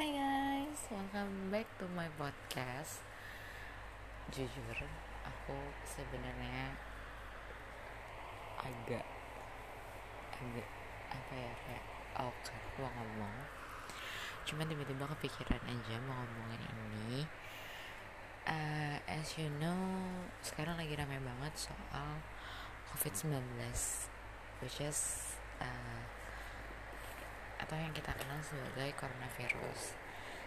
Hai guys, welcome back to my podcast. Jujur, aku sebenarnya agak agak apa ya kayak awkward mau ngomong. Cuman tiba-tiba kepikiran aja mau ngomongin ini. Uh, as you know, sekarang lagi ramai banget soal COVID-19, which is uh, atau yang kita kenal sebagai coronavirus.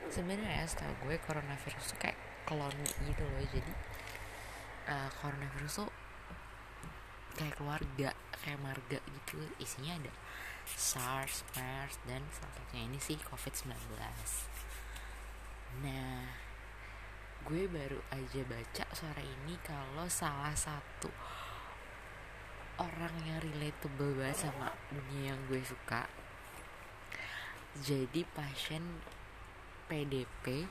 Sebenarnya setahu gue coronavirus tuh kayak klon gitu loh. Jadi uh, coronavirus tuh kayak keluarga kayak marga gitu. Isinya ada SARS, MERS dan salah ini sih COVID-19 nah gue baru aja baca sore ini kalau salah satu orang yang relatable banget sama dunia yang gue suka jadi pasien PDP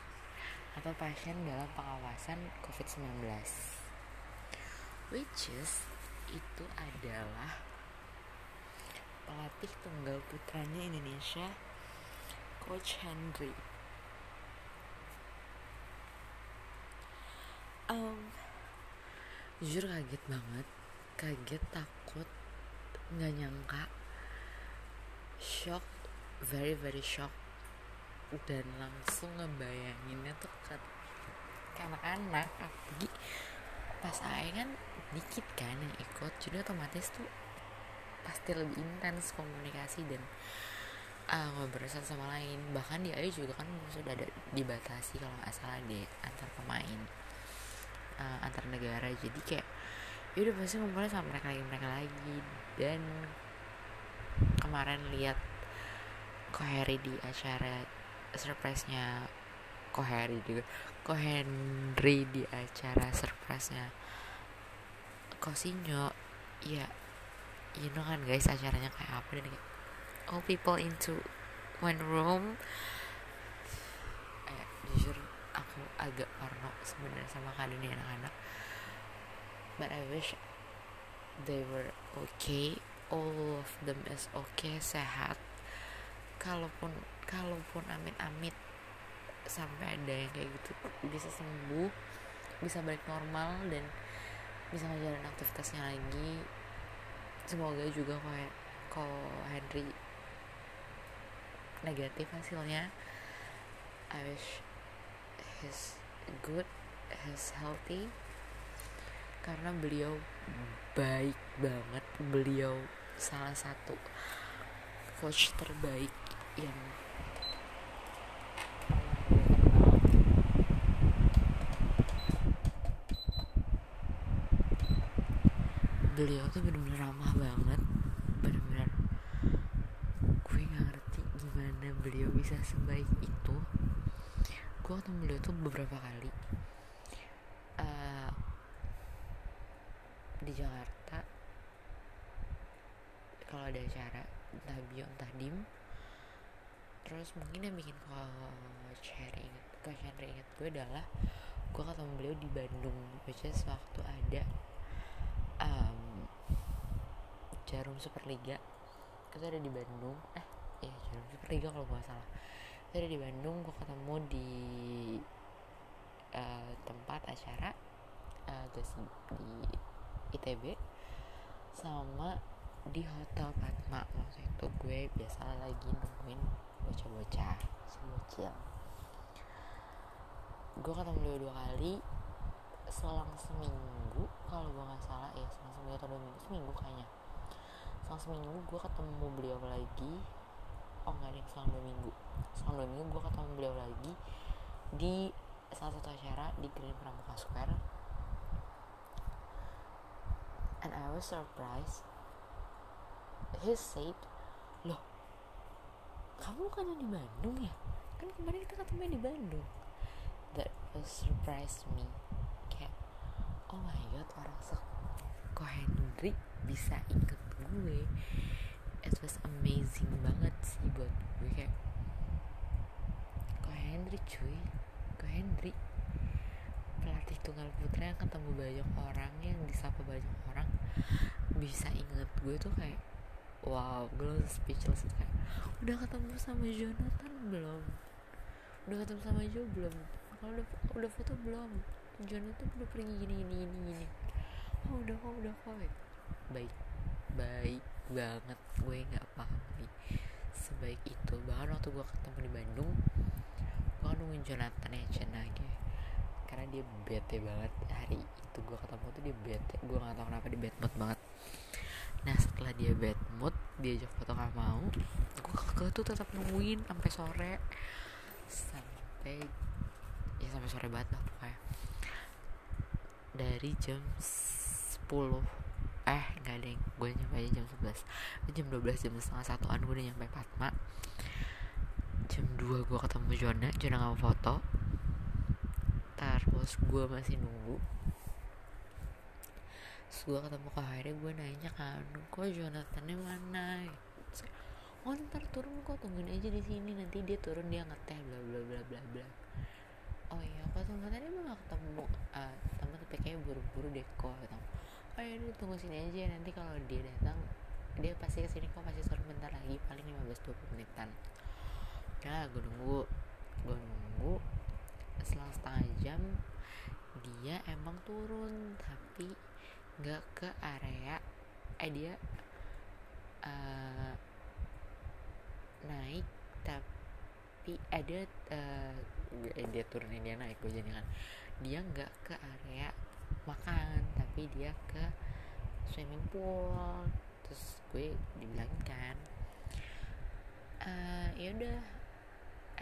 atau pasien dalam pengawasan COVID-19 which is itu adalah pelatih tunggal putranya Indonesia Coach Henry. Um, jujur kaget banget. Kaget takut nggak nyangka. Shock very very shock dan langsung ngebayanginnya tuh ke, anak-anak apalagi pas saya kan dikit kan yang ikut jadi otomatis tuh pasti lebih intens komunikasi dan uh, ngobrol sama lain. Bahkan di Ayu juga kan sudah ada dibatasi kalau nggak salah deh antar pemain uh, antar negara. Jadi kayak yaudah pasti ngumpulnya sama mereka lagi mereka lagi. Dan kemarin lihat Koheri di acara surprise-nya. Koheri juga Kohenry di acara surprise-nya. Kosinyo ya you know kan guys acaranya kayak apa dan kayak all people into one room. Eh, jujur aku agak parno sebenarnya sama ini anak-anak. But I wish they were okay. All of them is okay sehat kalaupun kalaupun amit-amit sampai ada yang kayak gitu bisa sembuh bisa balik normal dan bisa menjalani aktivitasnya lagi semoga juga kayak ko Henry negatif hasilnya I wish he's good he's healthy karena beliau baik banget beliau salah satu coach terbaik yang beliau tuh bener-bener ramah banget. Bener-bener gue nggak ngerti gimana beliau bisa sebaik itu. Gue ketemu beliau tuh beberapa kali. Uh, di Jakarta. Kalau ada acara entah bio entah dim terus mungkin yang bikin coach Harry inget coach Henry inget gue adalah gue ketemu beliau di Bandung which is waktu ada um, jarum Superliga. Kita ada di Bandung. Eh ya jarum Superliga kalau gue salah. Kita ada di Bandung gue ketemu di uh, tempat acara uh, di ITB sama di hotel Padma waktu itu gue biasa lagi nungguin bocah-bocah si bocil gue ketemu beliau dua kali selang seminggu kalau gue nggak salah ya selang seminggu atau dua minggu seminggu kayaknya. Selang seminggu gue ketemu beliau lagi. Oh nggak nih selang dua minggu. Selang dua minggu gue ketemu beliau lagi di salah satu acara di Green Pramuka Square. And I was surprised he said loh kamu kan di Bandung ya? Kan kemarin kita ketemu di Bandung. That was surprise me. Kayak oh my god orang se kok Henry bisa inget gue. It was amazing banget sih buat gue kayak kok Henry cuy. Kok Henry. Pelatih tunggal putra yang ketemu banyak orang yang disapa banyak orang bisa inget gue tuh kayak wow gue speechless kayak udah ketemu sama Jonathan belum? Udah ketemu sama Jo belum? Kalau udah udah foto belum? Itu udah pergi gini gini gini gini. Oh udah kok udah kok. Baik baik banget gue nggak paham nih. Sebaik itu bahkan waktu gue ketemu di Bandung gue nungguin Jonathan ya lagi. Karena dia bete banget hari itu gue ketemu tuh dia bete gue nggak tahu kenapa dia mood banget nah setelah dia bad mood diajak foto gak mau gue ke tuh tetap nungguin sampai sore. Sampai ya sampai sore banget lah pokoknya. Dari jam 10 eh nggak yang gue nyampe aja jam 11 jam 12 jam setengah satuan gue udah nyampe Fatma jam 2 gue ketemu Jona Jona nggak mau foto. Terus gue masih nunggu terus gue ketemu ke hari gue nanya kan kok Jonathannya mana? Oh ntar turun kok tungguin aja di sini nanti dia turun dia ngeteh bla bla bla bla bla. Oh iya kok tunggu tadi emang gak ketemu uh, temen tapi kayak buru-buru deh kok oh iya tunggu sini aja nanti kalau dia datang dia pasti ke sini kok pasti turun bentar lagi paling 15-20 menitan. Ya gue nunggu gue nunggu selang setengah jam dia emang turun tapi nggak ke area. Eh dia uh, naik tapi ada uh, eh, dia turunin dia naik gue jadi kan. Dia nggak ke area makan tapi dia ke swimming pool. Terus gue dibilangin kan uh, ya udah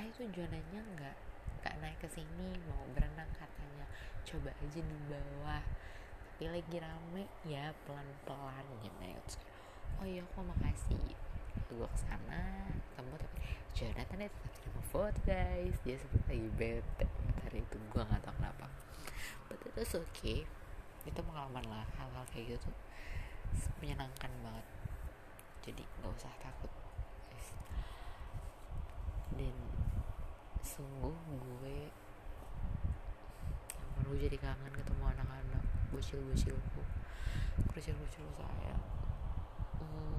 eh tujuannya nggak nggak naik ke sini mau berenang katanya. Coba aja di bawah tapi lagi rame ya pelan pelan ya oh iya kok makasih gue ke sana ketemu tapi Jonathan itu tetap tidak mau foto guys. Dia sebut lagi bete hari itu gue nggak tahu kenapa. But itu okay. Itu pengalaman lah hal-hal kayak gitu menyenangkan banget. Jadi nggak usah takut guys. Dan sungguh gue baru jadi kangen ketemu anak-anak bocil-bocilku bocil-bocil saya. Hmm,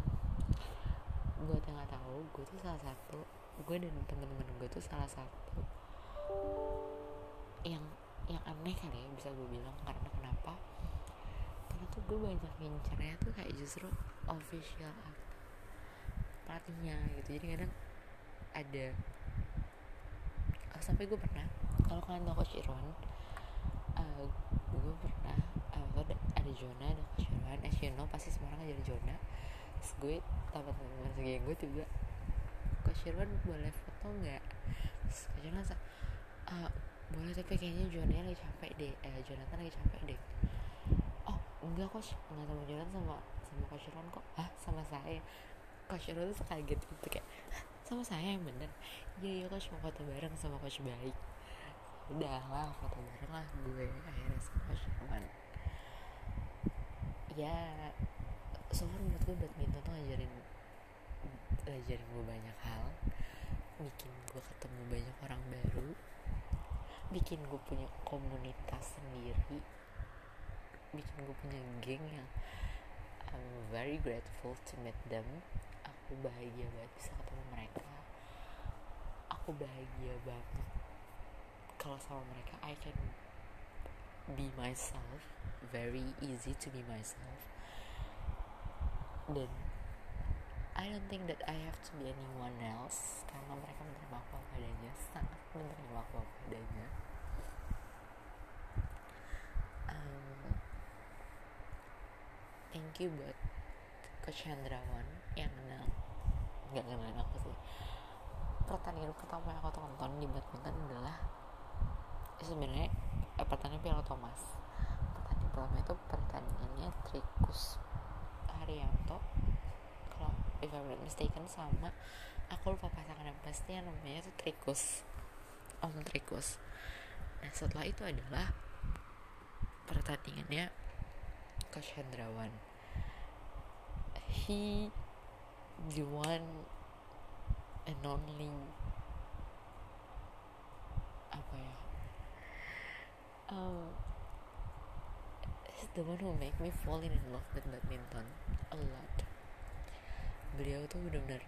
gue tengah tahu gue tuh salah satu gue dan temen-temen gue tuh salah satu yang yang aneh kali ya bisa gue bilang. Karena kenapa? Karena tuh gue banyak ngincernya tuh kayak justru official pelatihnya gitu. Jadi kadang ada sampai gue pernah kalau kalian tahu coach Irwan uh, gue pernah uh, ada, ada Jona ada Irwan as you know pasti semua orang ngajarin Jona terus gue tambah teman segi gue tiba coach Irwan boleh foto nggak? Terus coach Irwan uh, boleh tapi kayaknya Jona lagi capek deh. Eh Jonathan lagi capek deh. Oh enggak coach. Nggak sama Jonathan sama sama coach Irwan kok. Ah sama saya? Coach Irwan tuh kaget gitu kayak sama saya yang bener? Iya iya coach. Mau foto bareng sama coach baik. Udah lah foto bareng lah gue. Akhirnya sama coach Irwan ya so far menurut gue badminton tuh ngajarin ngajarin gue banyak hal bikin gue ketemu banyak orang baru bikin gue punya komunitas sendiri bikin gue punya geng yang I'm very grateful to meet them. Aku bahagia banget bisa ketemu mereka. Aku bahagia banget kalau sama mereka. I can be myself very easy to be myself dan I don't think that I have to be anyone else karena mereka menerima aku apa adanya sangat menerima aku apa adanya. Um, thank you buat Coach Hendrawan yang kenal nggak kenal aku sih. Pertandingan pertama yang aku tonton di badminton adalah ya sebenarnya eh, pertandingan Piala Thomas. Pertandingan pertama itu pertandingannya Trikus Haryanto kalau if I'm not mistaken sama. Aku lupa pasangan yang pasti yang namanya itu Trikus. Om Trikus. Nah setelah itu adalah pertandingannya Coach Hendrawan he the one and only apa ya um, he's the one who make me fall in love with badminton a lot. Beliau tuh benar-benar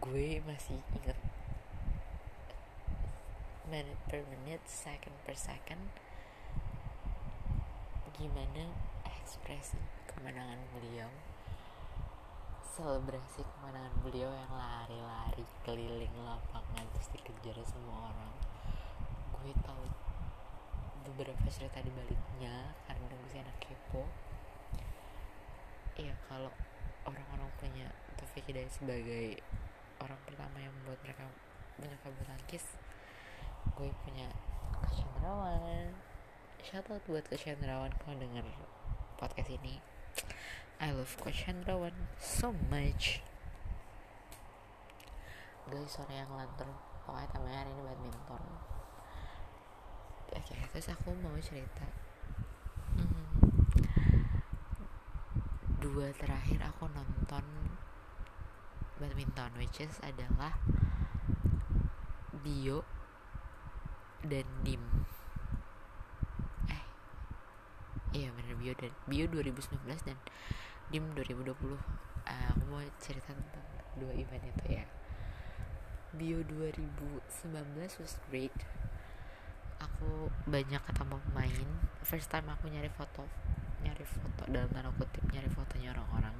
gue masih inget minute per minute second per second gimana ekspresi kemenangan beliau selebrasi kemenangan beliau yang lari-lari keliling lapangan terus dikejar semua orang. Gue tahu beberapa cerita di baliknya karena gue anak kepo. Ya kalau orang-orang punya Taufik Hidayat sebagai orang pertama yang membuat mereka menyuka bulu tangkis gue punya Kak Chandrawan shout out buat Kak Chandrawan kalau denger podcast ini. I love Kak Chandrawan so much. Guys sore yang lantur. Pokoknya tamanya hari ini badminton oke terus aku mau cerita. Hmm, dua terakhir aku nonton badminton which is adalah bio dan dim. Eh iya bener bio dan bio 2019 dan dim 2020 uh, aku mau cerita tentang dua event itu ya. Bio 2019 was great aku banyak ketemu pemain. First time aku nyari foto nyari foto dalam tanda kutip nyari fotonya orang-orang.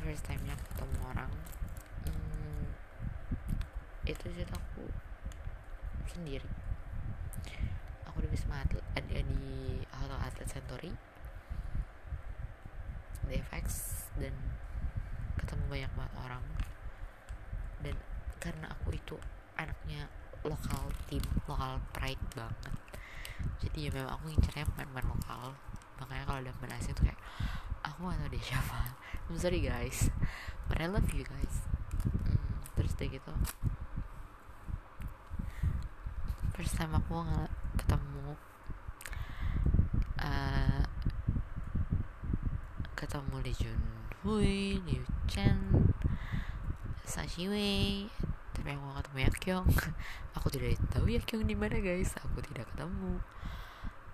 First time nya ketemu orang. Hmm, itu sih aku sendiri. Aku di Wisma Atlet ada di Hotel Atlet Century di FX dan ketemu banyak banget orang. Dan karena aku itu anaknya lokal tim lokal pride banget. Jadi ya memang aku ngincernya pemain-pemain lokal. Makanya kalau ada pemain asing tuh kayak aku gak tau dia siapa. I'm sorry guys. But I love you guys. Hmm, terus deh gitu. First time aku nggak ketemu uh, ketemu Lee Jun Hui, Liu Chen, Sashi Wei, tapi aku gak ketemu Yakyong aku tidak tahu Yakyong di mana guys. Aku tidak ketemu.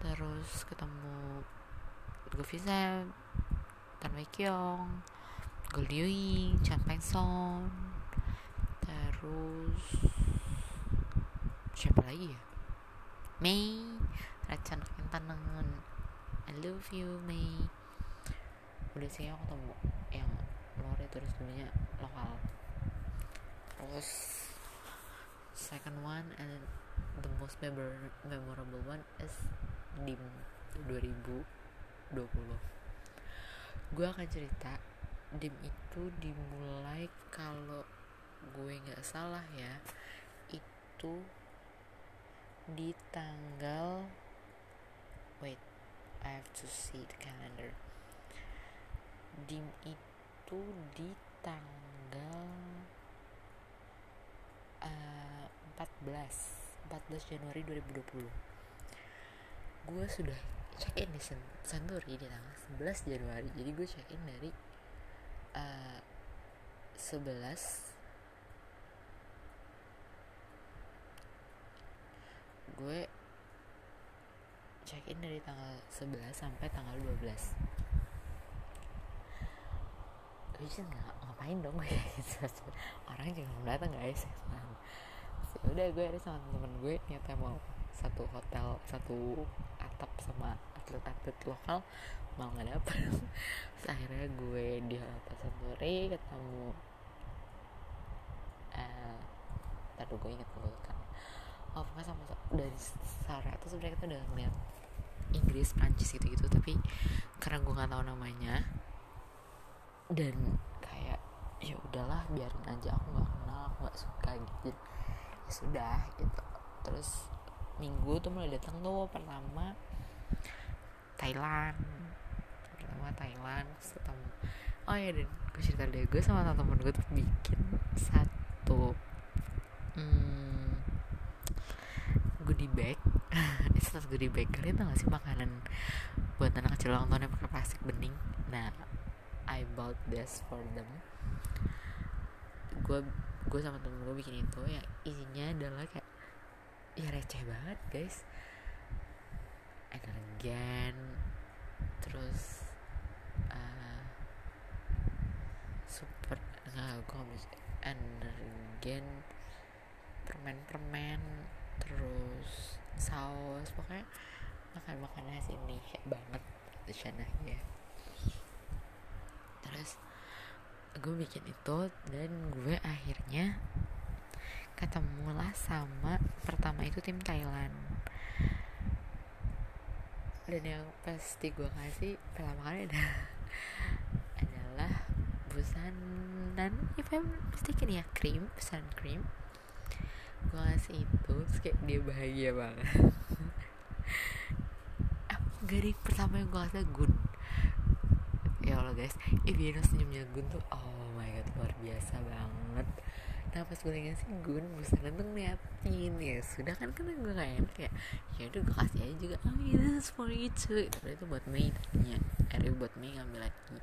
Terus ketemu Govi Sam Tan Wei Kyong Gold Yui Chan Peng Son. Terus siapa lagi ya? Mei Racan Tanangan I love you Mei. Udah sih aku ketemu yang luar itu resminya lokal. Terus second one and the most memor memorable one is dim 2020 gue akan cerita dim itu dimulai kalau gue nggak salah ya itu di tanggal wait I have to see the calendar. Dim itu di tanggal uh, 14 14 Januari 2020 gue sudah check in di Santuri di tanggal 11 Januari. Jadi gue check in dari uh, 11 gue check in dari tanggal 11 sampai tanggal 12 gue nggak ngapain dong gue gitu orang juga belum datang guys ya udah gue ada sama temen gue niatnya mau satu hotel satu atap sama atlet-atlet lokal malah nggak dapet. Terus akhirnya gue di hotel Santuri ketemu uh, tadi gue inget dulu kan. Oh pokoknya sama dari Sarah tuh sebenarnya kita udah ngeliat Inggris Prancis gitu gitu tapi karena gue nggak tahu namanya dan kayak ya udahlah biarin aja aku nggak kenal aku nggak suka gitu ya sudah gitu. Terus minggu tuh mulai datang tuh pertama Thailand. Pertama Thailand ketemu. Oh ya dan gue cerita deh. Gue sama temen gue tuh bikin satu hmm, goodie bag. Itu satu goodie bag. Kalian tau gak sih makanan buat anak kecil ulang tahun pakai plastik bening? Nah I bought this for them. Gue gue sama temen gue bikin itu ya isinya adalah kayak ya receh banget guys. Energen terus uh, super nggak gue energen permen-permen terus saus pokoknya makan makan nasi Indonesia banget di sana ya. Terus gue bikin itu dan gue akhirnya ketemulah sama pertama itu tim Thailand. Dan yang pasti gue kasih pertama kali ada adalah busanan if I'm mistaken ya krim busan krim. Gue kasih itu terus kayak dia bahagia banget. Gak pertama yang gue kasih gun ya Allah guys. You know senyumnya gun tuh oh my god luar biasa banget. Nah pas gue ngasih gun busanan tuh ngeliatin ya sudah kan kan gue gak enak ya. Ya udah gue kasih aja juga. Oh yeah, this is for you too. Tapi itu buat Mei tadinya. Akhirnya buat Mei ngambil lagi.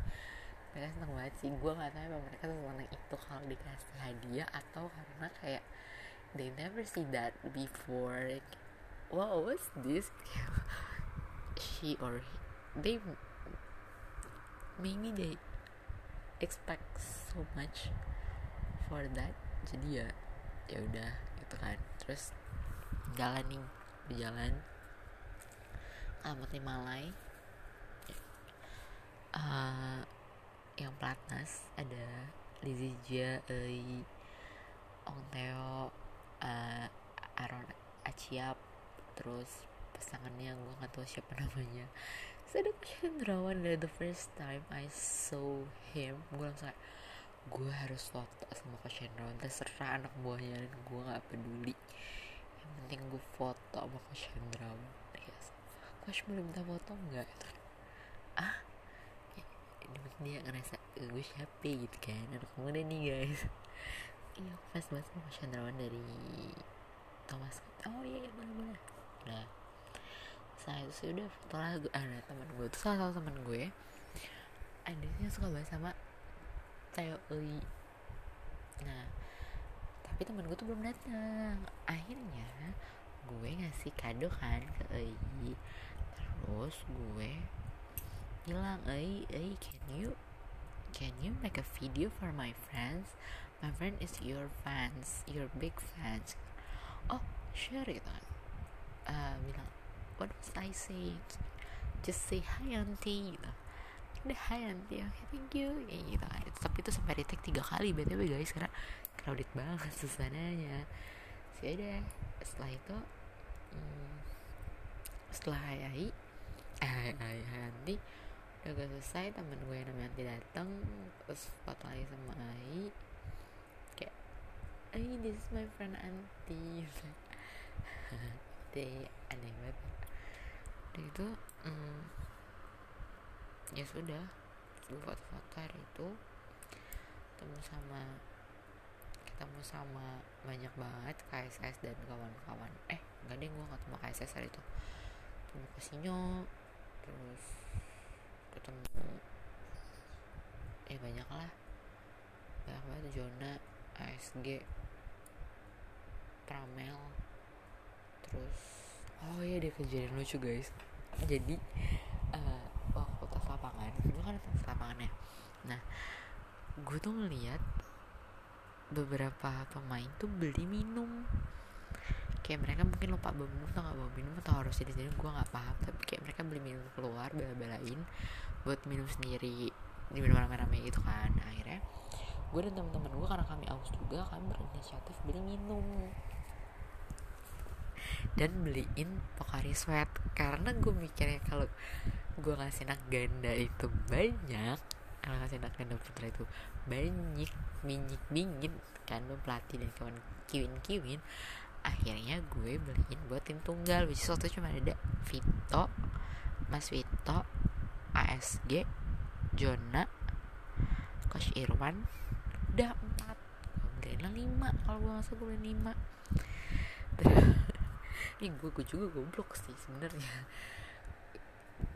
Mereka seneng banget sih. Gue gak tahu apa mereka tuh seneng itu kalau dikasih hadiah atau karena kayak they never see that before. Like, wow what's this? She or he, they maybe they expect so much for that. Jadi ya ya udah gitu kan. Terus jalan nih berjalan alamat Malai. Uh, yang platnas ada Lizzie Ei Ong Teo uh, Aaron Aciap terus pasangannya gue gak tahu siapa namanya Sedek Hendrawan dari the first time I saw him gue langsung kayak gue harus foto sama Coach Hendrawan terserah anak buahnya dan gue gak peduli. Yang penting gue foto sama Coach Hendrawan yes. Coach boleh minta foto nggak? Ah? Dia ngerasa gue siapa gitu kan? Anak muda nih guys. Iya fans banget sama Chandrawan dari Thomas oh iya iya bener bener nah saya itu sih udah foto lah gue ada teman gue tuh salah satu teman gue ada yang suka banget sama Tayo Ui nah tapi teman gue tuh belum datang. Akhirnya gue ngasih kado kan ke Ui terus gue bilang Ui Ui can you can you make a video for my friends? My friend is your fans your big fans. Oh sure gitu kan. Uh, bilang what was I say just say hi auntie gitu. Udah hi auntie. Okay, thank you. Ya gitu. Tapi itu sampai retake tiga kali btw guys. Karena crowded banget suasananya. Sih ada setelah itu hmm, setelah hai hai hai hai hai auntie udah gak selesai temen gue yang namanya nanti datang terus foto lagi sama Ai. Hey this is my friend auntie. Deh aneh banget udah itu hmm, ya sudah gue foto-foto itu ketemu sama ketemu sama banyak banget KSS dan kawan-kawan. Eh enggak deh gue ketemu KSS hari itu. Ketemu Kasinyo terus ketemu eh banyak lah. Banyak banget Jona ASG Pramel terus oh iya dia kejadian lucu guys. Jadi uh, waktu tes lapangan gue kan tes lapangan ya. Nah gue tuh ngeliat beberapa pemain tuh beli minum. Kayak mereka mungkin lupa bawa minum atau nggak bawa minum atau harus jadi jadi gue nggak paham. Tapi kayak mereka beli minum keluar bela-belain buat minum sendiri di minum rame-rame gitu kan. Akhirnya gue dan teman-teman gue karena kami aus juga kami berinisiatif beli minum dan beliin Pocari Sweat. Karena gue mikirnya kalau gue ngasih anak ganda itu banyak kalau ngasih anak ganda putra itu banyak minyak dingin kan pelatih dan kawan kiwin kiwin akhirnya gue beliin buat tim tunggal which is waktu cuma ada Vito Mas Vito ASG Jona Coach Irwan udah empat. Beliin lima kalau gue nggak gue beliin lima ini gue gue juga goblok sih sebenarnya.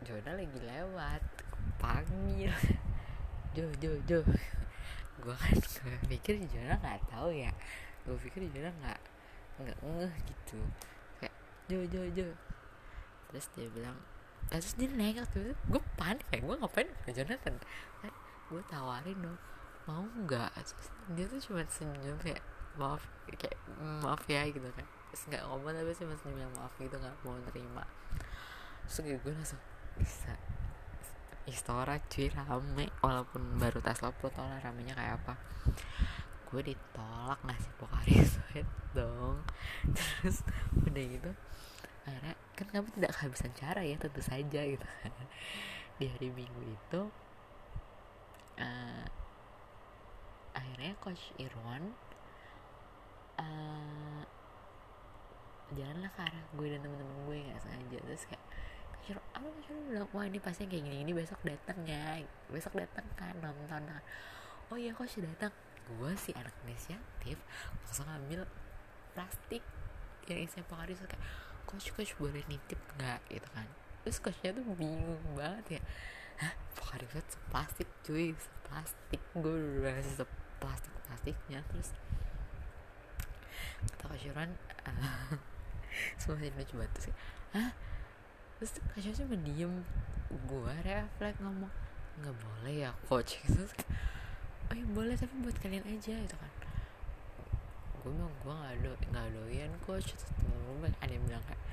Jona lagi lewat panggil. Jo Jo Jo. Gue kan gue pikir Jona nggak tahu ya. Gue pikir Jona nggak nggak ngeh gitu. Kayak Jo Jo Jo. Terus dia bilang terus dia naik tuh gue panik kayak gue ngapain ke Jonathan? Gue tawarin dong mau nggak? Dia tuh cuma senyum kayak maaf kayak maaf ya gitu kan. terus nggak ngomong tapi sih masih bilang maaf gitu nggak mau nerima. Terus kayak gue langsung bisa Istora cuy rame. Walaupun baru tes lo tau lah ramenya kayak apa. Gue ditolak ngasih Pocari Sweat dong. Terus udah gitu akhirnya kan kamu tidak kehabisan cara ya tentu saja gitu kan. Di hari minggu itu uh, akhirnya coach Irwan uh, jalanlah ke arah gue dan temen-temen gue nggak sengaja. Terus kayak Ciro, apa Ciro bilang wah ini pasti kayak gini ini besok datang ya besok datang kan nonton kan. Oh iya coach datang gue sih anak inisiatif langsung ambil plastik yang isinya Pocari kayak coach coach boleh nitip nggak? Gitu kan. Terus coachnya tuh bingung banget ya. Hah? Pocari seplastik cuy. Seplastik. Gue udah seplastik plastiknya terus kata coach Yuran uh, semua lucu banget sih. Hah? Terus coach cuma diem. Gue refleks ngomong nggak boleh ya coach terus oh ya boleh tapi buat kalian aja gitu kan. Gue bilang gue nggak do nggak doyan coach. Terus temen ada yang bilang kayak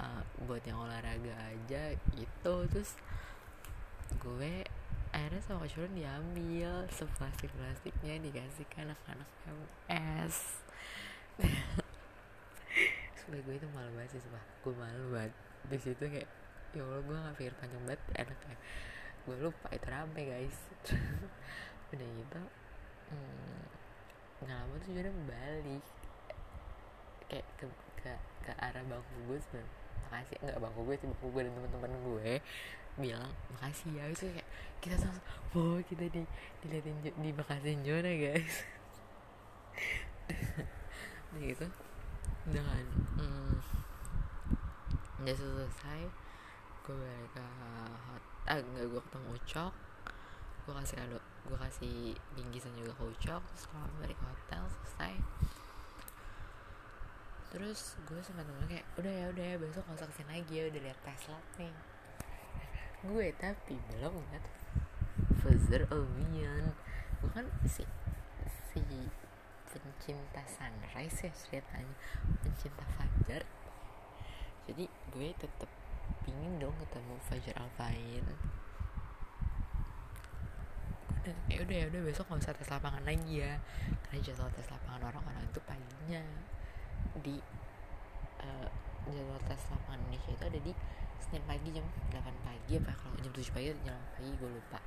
uh, buat yang olahraga aja gitu. Terus gue akhirnya sama coach diambil seplastik plastiknya dikasih ke anak-anak MS supaya gue itu malu banget sih sumpah. Gue malu banget. Di situ kayak ya allah gue gak pikir panjang banget enaknya gue lupa itu rame guys. Udah gitu hmm, lama tuh juga balik. Kayak ke, ke ke arah bangku gue sebenernya makasih nggak bangku gue sih bangku gue dan teman-teman gue bilang makasih ya itu kayak kita sama wow kita di diliatin di bakasin Jona guys. Udah gitu dengan hmm, udah selesai. Gue balik ke hot ah nggak gue ketemu Ucok. Gue kasih kado gue kasih bingkisan juga ke Ucok. Terus kalau balik ke hotel selesai. Terus gue sama temen kayak udah ya udah ya besok nggak usah ke sini lagi ya udah lihat Tesla nih. Gue tapi belum lihat Fazer Alwian gue kan si si pencinta sunrise ya ceritanya pencinta fajar? Jadi gue tetep pingin dong ketemu Fajar Alfain ya udah ya udah besok nggak usah tes lapangan lagi ya. Karena jadwal tes lapangan orang-orang itu paginya di uh, jadwal tes lapangan Indonesia itu ada di Senin pagi jam 8 pagi apa? Kalau jam 7 pagi jam 8 pagi gue lupa.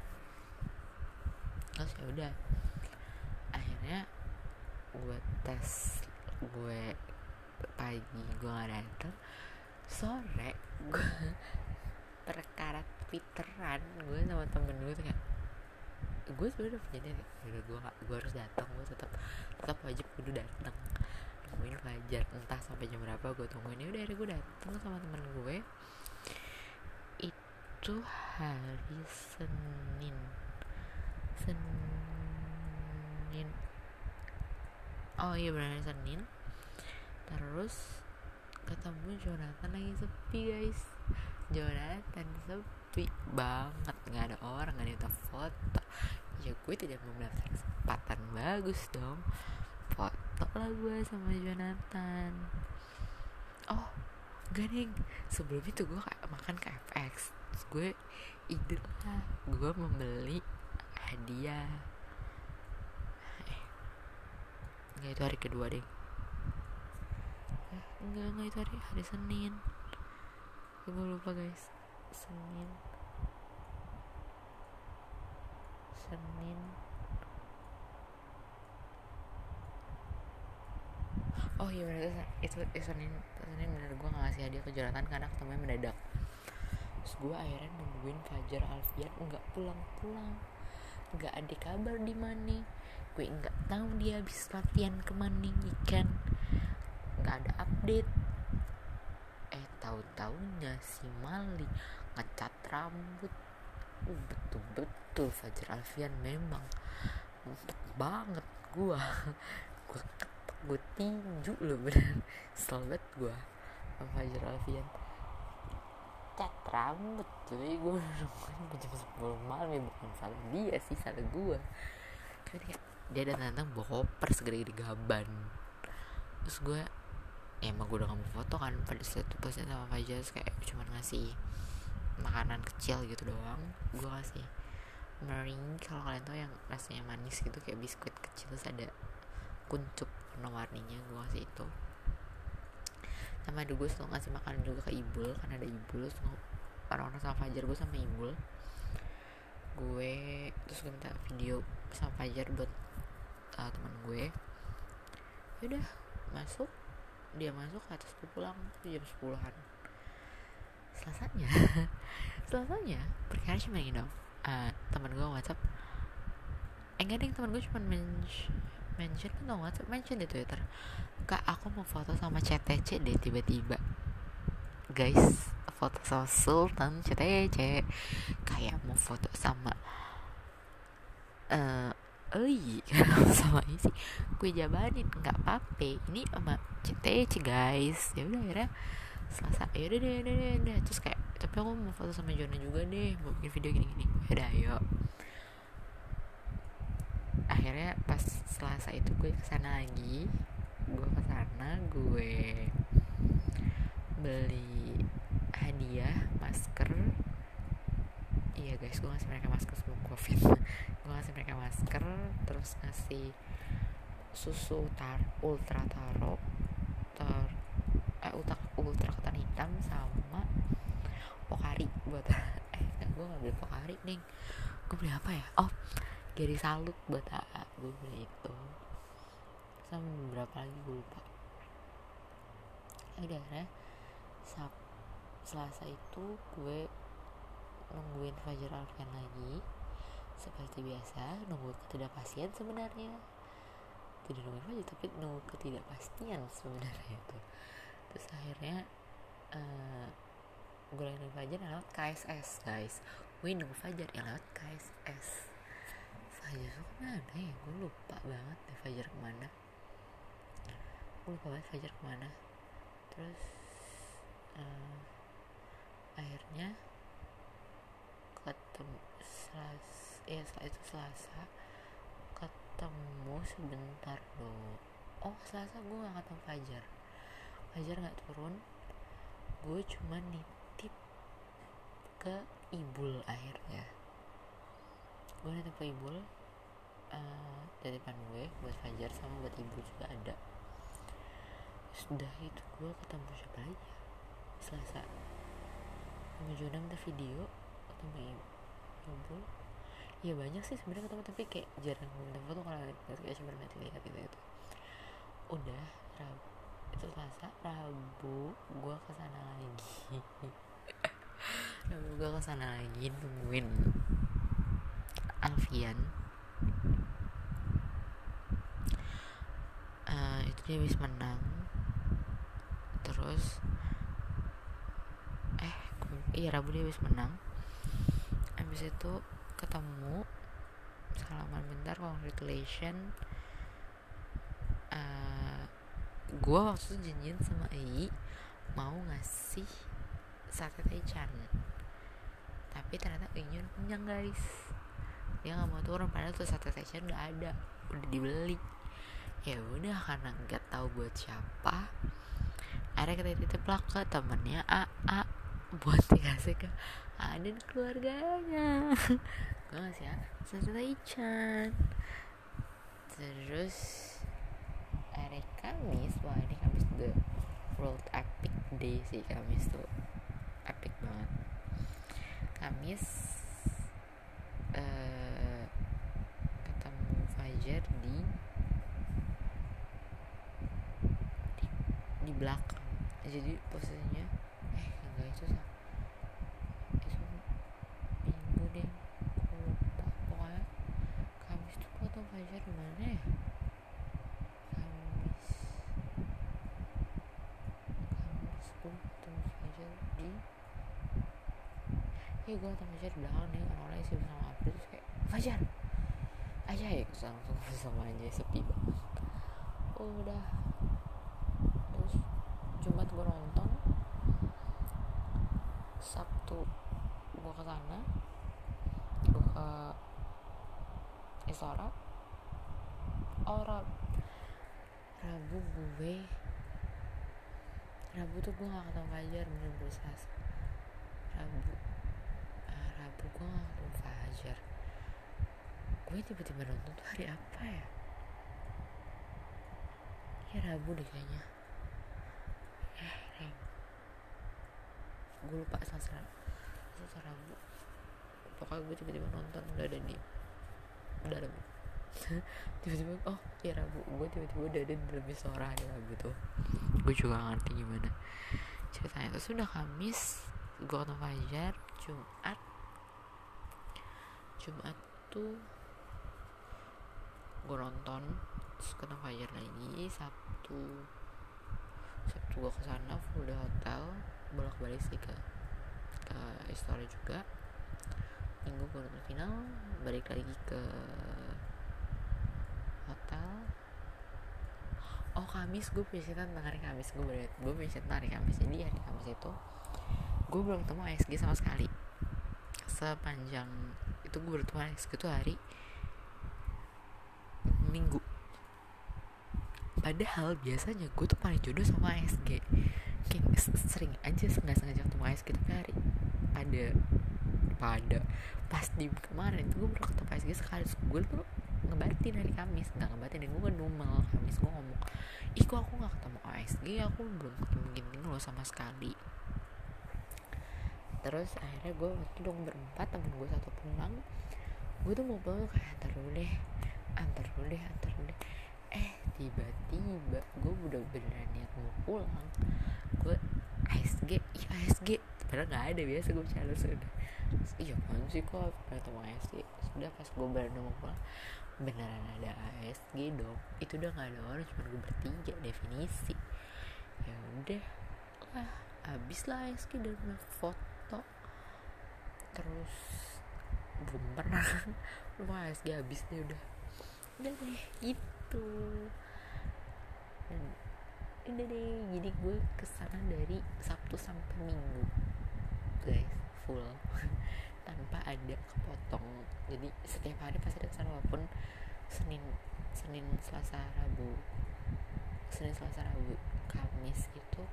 Terus ya udah akhirnya gue tes gue pagi gue gak dateng sore gue perkara twitteran gue sama temen gue tuh kayak gue sebenernya udah punya udah gue gue harus datang gue tetap tetap wajib kudu datang nungguin fajar entah sampai jam berapa gue tungguin ya udah gue datang sama temen gue itu hari Senin. Senin oh iya benar Senin. Terus ketemu Jonathan lagi sepi guys. Jonathan sepi banget nggak ada orang nggak ada foto. Ya gue tidak mendapatkan kesempatan bagus dong. Foto lah gue sama Jonathan. Oh gak nih sebelum itu gue makan ke FX gue ide lah gue membeli hadiah eh nggak itu hari kedua deh. Eh, enggak enggak itu hari hari Senin. Gue lupa guys. Senin. Senin. Oh iya benar itu, itu Senin. Senin bener. Gue ngasih hadiah ke Jonathan karena ketemunya mendadak. Terus gue akhirnya nungguin Fajar Alfian. Nggak pulang-pulang. Nggak ada kabar di mana gue nggak tahu dia habis latihan ke mana ikan. Nggak ada update. Eh tahu taunya si Mali ngecat rambut. Uh, betul betul Fajar Alfian memang empet banget gue gue ketek gue tinju loh bener. Selamat gue sama Fajar Alfian. Cat rambut cuy. Gue nungguin jam 10 malam ya bukan salah dia sih salah gue tapi kayak dia datang datang bawa koper segede-gede gaban. Terus gue ya emang gue udah gak foto kan pada saat itu posnya sama Fajar kayak cuma ngasih makanan kecil gitu doang gue kasih meringue kalau kalian tau yang rasanya manis gitu kayak biskuit kecil terus ada kuncup warna-warninya gue kasih itu. Sama ada gue selalu ngasih makanan juga ke Ibul karena ada Ibul orang-orang sama Fajar gue sama Ibul. Gue terus gue minta video sama Fajar buat uh, teman gue yaudah masuk. Dia masuk atas gue pulang jam sepuluhan. Selasanya selasanya perkara cuma gini dong. Uh, teman gue WhatsApp eh enggak deh teman gue cuma mention mention kan WhatsApp mention di Twitter. Kak aku mau foto sama CTC deh tiba-tiba. Guys foto sama Sultan CTC kayak mau foto sama uh, Oi, sama isi gue jabanin nggak apa-apa ini sama CTC guys. Ya udah akhirnya selasa. Ya udah deh udah deh udah. Terus kayak tapi aku mau foto sama Jona juga deh. Mau bikin video gini gini ya udah ayo. Akhirnya pas selasa itu gue ke sana lagi. Gue ke sana gue beli hadiah masker iya guys gue ngasih mereka masker sebelum covid. Gue ngasih mereka masker terus ngasih susu tar ultra taro tar eh, ultra ultra ketan hitam sama pokari buat eh gue gak beli pokari nih gue beli apa ya? Oh Gary Salut buat AA gue beli itu. Sama beberapa lagi gue lupa. Udah ya Sab Selasa itu gue nungguin Fajar Alfian lagi. Seperti biasa nunggu ketidakpastian sebenarnya. Tidak nungguin Fajar tapi nunggu ketidakpastian sebenarnya itu. Terus akhirnya uh, gue lagi Fajar lewat KSS guys. Gue nunggu Fajar yang lewat KSS Fajar tuh ke mana ya? Gue lupa banget deh Fajar ke mana. Gue lupa banget Fajar ke mana. Terus uh, akhirnya selas ya setelah itu selasa. Ketemu sebentar loh oh selasa gue gak ketemu Fajar. Fajar gak turun. Gue cuma nitip ke Ibul akhirnya. Gue nitip ke Ibul uh, titipan gue buat Fajar sama buat Ibu juga ada. Sudah itu gue ketemu siapa lagi ya? Selasa. Sama Jona minta video ketemu ibu ya banyak sih sebenarnya ketemu tapi kayak jarang minta foto kalau kayak cuma lihat gitu itu udah rabu itu selasa rabu gue ke sana lagi. Rabu gue ke sana lagi nungguin Alfian. Uh, itu dia habis menang. Terus eh iya Rabu dia habis menang habis itu ketemu salaman bentar congratulation. Uh, gue waktu itu janjian sama Ei mau ngasih sate taichan. Tapi ternyata Ei kenyang guys. Dia nggak mau turun padahal tuh sate taichan udah ada. Udah dibeli. Ya udah karena nggak tahu buat siapa akhirnya kita titip lah ke temennya A A buat dikasih ke A dan keluarganya. Gue ngasih ya setelah Ichan terus hari Kamis wah ini Kamis the world epic day sih Kamis tuh epic banget. Kamis uh, ketemu Fajar di di, di belakang. Jadi posisinya eh enggak itu sah itu minggu deh aku lupa pokoknya Kamis tuh foto Fajar di mana ya Kamis Kamis gue ketemu Fajar di Iya gue ketemu Fajar di belakang nih orang-orang sih sama April terus kayak Fajar! Aja ya langsung sama aja sepi banget. Udah. Terus Jumat gue nonton. Sabtu gue ke sana. Gue ke Istora oh Rab Rabu gue. Rabu tuh gue gak ketemu Fajar bener-bener Rabu Rabu gue ketemu Fajar. Gue tiba-tiba nonton tuh hari apa ya? Ya Rabu deh kayaknya. Eh Rabu. Gue lupa Selasa Selasa Rabu. Pokoknya gue tiba-tiba nonton udah ada di udah ada tiba-tiba oh ya Rabu. Gue tiba-tiba udah ada di dalam istora hari Rabu tuh. Gue juga ngerti gimana ceritanya. Terus udah Kamis gue ketemu Fajar Jumat Jumat tuh gue nonton terus ketemu Fajar lagi. Sabtu Sabtu gue ke sana full di hotel bolak balik sih ke ke Istora juga. Minggu gue nonton final balik lagi ke hotel. Oh Kamis gue punya hari Kamis. Gue berat gue punya hari Kamis. Jadi hari Kamis itu gue belum ketemu ASG sama sekali. Sepanjang itu gue bertemu ASG itu hari Minggu. Padahal biasanya gue tuh paling jodoh sama ASG kayak sering aja nggak sengaja ketemu ASG tapi hari ada pada pas di kemarin itu gue baru ketemu ASG sekali. Gue tuh ngebatin hari Kamis nggak ngebatin dan gue ngedumel Kamis. Gue ngomong ih kok aku nggak ketemu ASG aku belum ketemu gini loh sama sekali terus akhirnya gue waktu dong berempat temen gue satu pulang. Gue tuh mau pulang kayak antar dulu deh antar dulu deh antar dulu deh. Eh tiba-tiba gue udah beneran niat mau pulang gue ASG iya ASG padahal nggak ada biasa gue cari sudah. Iya kan sih kok ketemu ASG sudah pas gue beneran mau pulang beneran ada ASG dong. Itu udah nggak ada orang cuma gue bertiga definisi. Ya udah lah abis lah ASG dan foto terus belum pernah lu ASG habis deh udah. Udah deh gitu. Dan udah deh jadi gue ke sana dari Sabtu sampai Minggu. Guys full. Tanpa ada kepotong. Jadi setiap hari pasti ada ke sana walaupun Senin Senin Selasa Rabu. Senin Selasa Rabu Kamis itu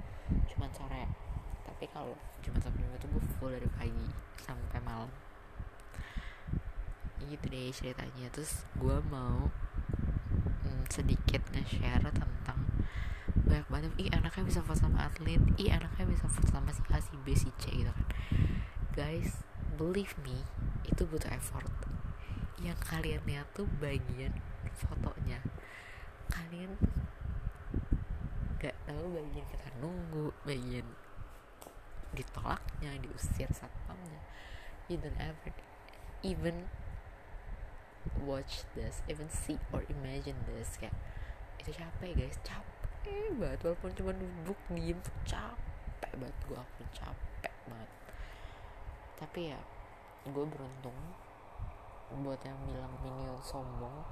cuma sore tapi kalau Jumat sampai Minggu itu gue full dari pagi sampai malam. Gitu deh ceritanya. Terus gue mau hmm, sedikit nge-share tentang banyak banget. Ih anaknya bisa foto sama atlet. Ih anaknya bisa foto sama si A si B si C gitu kan. Guys believe me itu butuh effort. Yang kalian lihat tuh bagian fotonya. Kalian gak tahu bagian kita nunggu bagian ditolaknya diusir satpamnya. You don't ever even watch this even see or imagine this. Kayak itu capek guys. Capek banget. Walaupun cuma duduk diem capek banget. Gue aku capek banget. Tapi ya gue beruntung buat yang bilang minion sombong.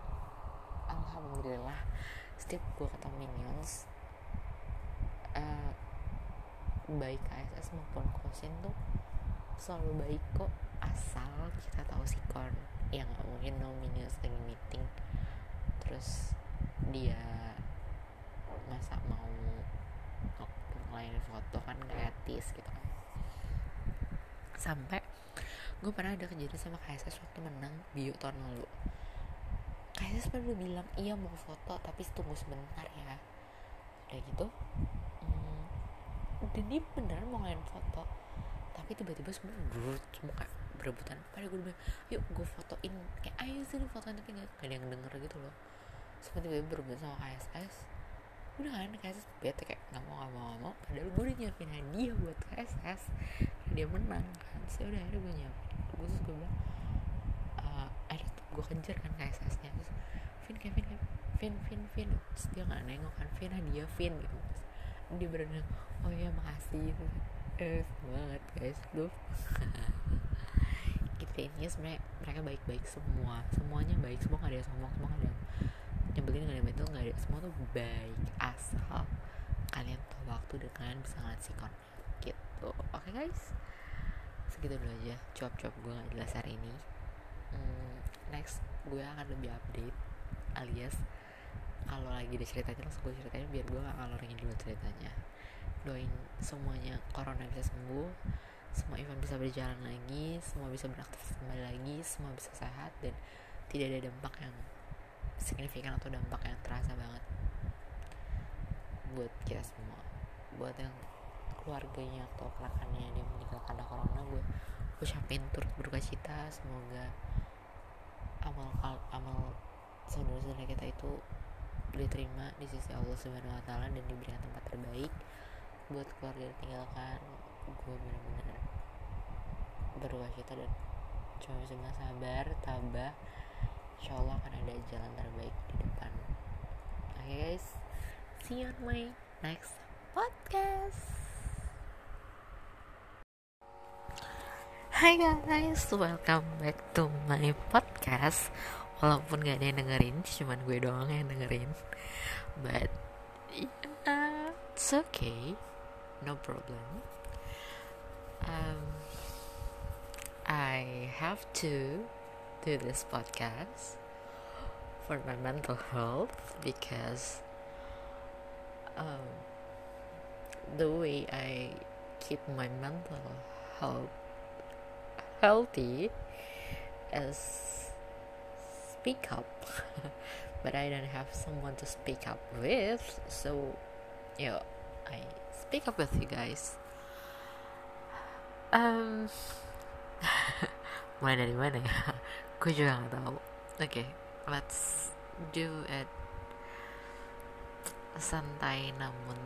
Alhamdulillah setiap gue ketemu minions uh, baik KSS maupun kosin tuh selalu baik kok asal kita tahu sikon yang gak mungkin no minions lagi meeting. Terus dia masa mau ngelain foto kan gak etis gitu kan. Sampai gue pernah ada kejadian sama KSS waktu menang bio tahun lalu. KSS pernah bilang iya mau foto tapi tunggu sebentar ya. Udah gitu dan dia beneran mau ngelain foto. Tapi tiba-tiba semua brut semua kayak berebutan. Pada gue bilang yuk gue fotoin. Kayak ayo sini fotoin tapi gak, gak ada yang denger gitu loh. Semua tiba-tiba berebutan sama KSS udah kan KSS bete kayak nggak mau nggak mau nggak mau. Padahal gue udah nyiapin hadiah buat KSS dia menang kan. Sih udah akhirnya gue nyiapin. Gue terus gue bilang uh, gue kejar kan KSS nya terus Vin Kevin Vin Vin Vin. Terus dia nggak nengok kan Vin hadiah Vin gitu. Terus dia berenang oh iya makasih. Eh banget guys. Lu gitu intinya sebenarnya mereka baik-baik semua. Semuanya baik semua gak ada yang sombong semua gak ada nyebelin gak ada itu gak ada semua tuh baik asal kalian tahu waktu dan kalian bisa ngeliat sikon gitu. Oke okay, guys. Segitu dulu aja cuap-cuap gue gak jelas hari ini. Hmm, next gue akan lebih update alias kalau lagi ada ceritanya langsung gue ceritain biar gue gak ngalor dulu ceritanya. Doain semuanya corona bisa sembuh semua event bisa berjalan lagi semua bisa beraktivitas kembali lagi semua bisa sehat dan tidak ada dampak yang signifikan atau dampak yang terasa banget buat kita semua. Buat yang keluarganya atau kelakannya dia meninggal karena corona gue ucapin turut berduka cita. Semoga amal amal saudara-saudara kita itu diterima di sisi Allah Subhanahu Wa Taala dan diberikan tempat terbaik buat keluarga tinggalkan gue benar-benar berduka cita dan cuma bisa bilang sabar tabah. Insya Allah akan ada jalan terbaik di depan. Oke okay, guys. See you on my next podcast. Hai guys, welcome back to my podcast Walaupun gak ada yang dengerin, cuman gue doang yang dengerin. But, yeah, it's okay. No problem. Um, I have to do this podcast For my mental health Because um, The way I keep my mental health healthy as speak up. But I don't have someone to speak up with so yeah I speak up with you guys. Um mulai dari mana ya? Gue juga nggak tahu. Oke okay, let's do it. Santai namun